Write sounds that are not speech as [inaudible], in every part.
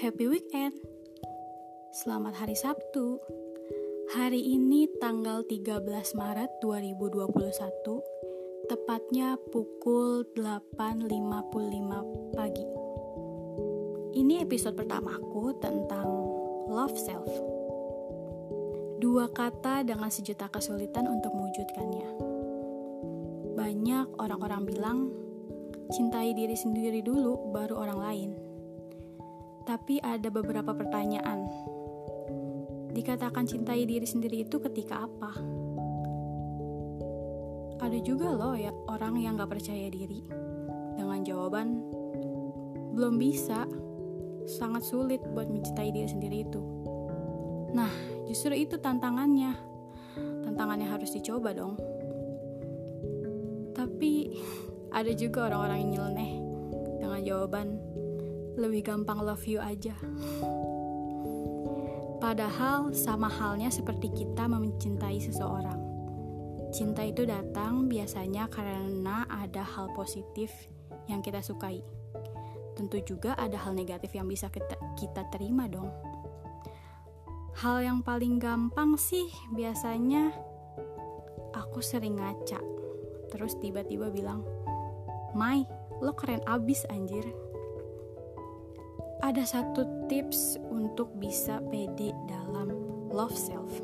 happy weekend. Selamat hari Sabtu. Hari ini tanggal 13 Maret 2021, tepatnya pukul 8.55 pagi. Ini episode pertamaku tentang love self. Dua kata dengan sejuta kesulitan untuk mewujudkannya. Banyak orang-orang bilang, cintai diri sendiri dulu baru orang lain tapi ada beberapa pertanyaan. Dikatakan cintai diri sendiri itu ketika apa? Ada juga loh ya orang yang gak percaya diri dengan jawaban belum bisa, sangat sulit buat mencintai diri sendiri itu. Nah, justru itu tantangannya. Tantangannya harus dicoba dong. Tapi [laughs] ada juga orang-orang yang nyeleneh dengan jawaban lebih gampang love you aja. Padahal sama halnya seperti kita mencintai seseorang. Cinta itu datang biasanya karena ada hal positif yang kita sukai. Tentu juga ada hal negatif yang bisa kita, kita terima dong. Hal yang paling gampang sih biasanya aku sering ngaca. Terus tiba-tiba bilang, Mai, lo keren abis anjir ada satu tips untuk bisa pede dalam love self,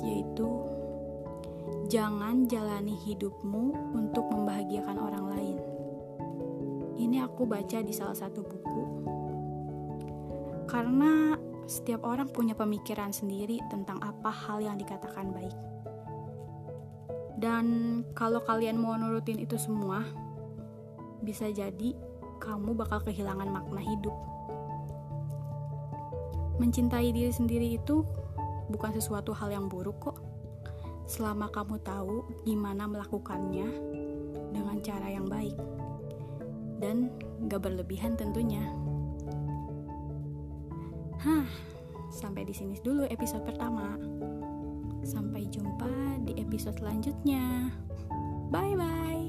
yaitu jangan jalani hidupmu untuk membahagiakan orang lain. Ini aku baca di salah satu buku, karena setiap orang punya pemikiran sendiri tentang apa hal yang dikatakan baik. Dan kalau kalian mau nurutin itu semua, bisa jadi kamu bakal kehilangan makna hidup. Mencintai diri sendiri itu bukan sesuatu hal yang buruk kok. Selama kamu tahu gimana melakukannya dengan cara yang baik dan gak berlebihan tentunya. Hah, sampai di sini dulu episode pertama. Sampai jumpa di episode selanjutnya. Bye bye.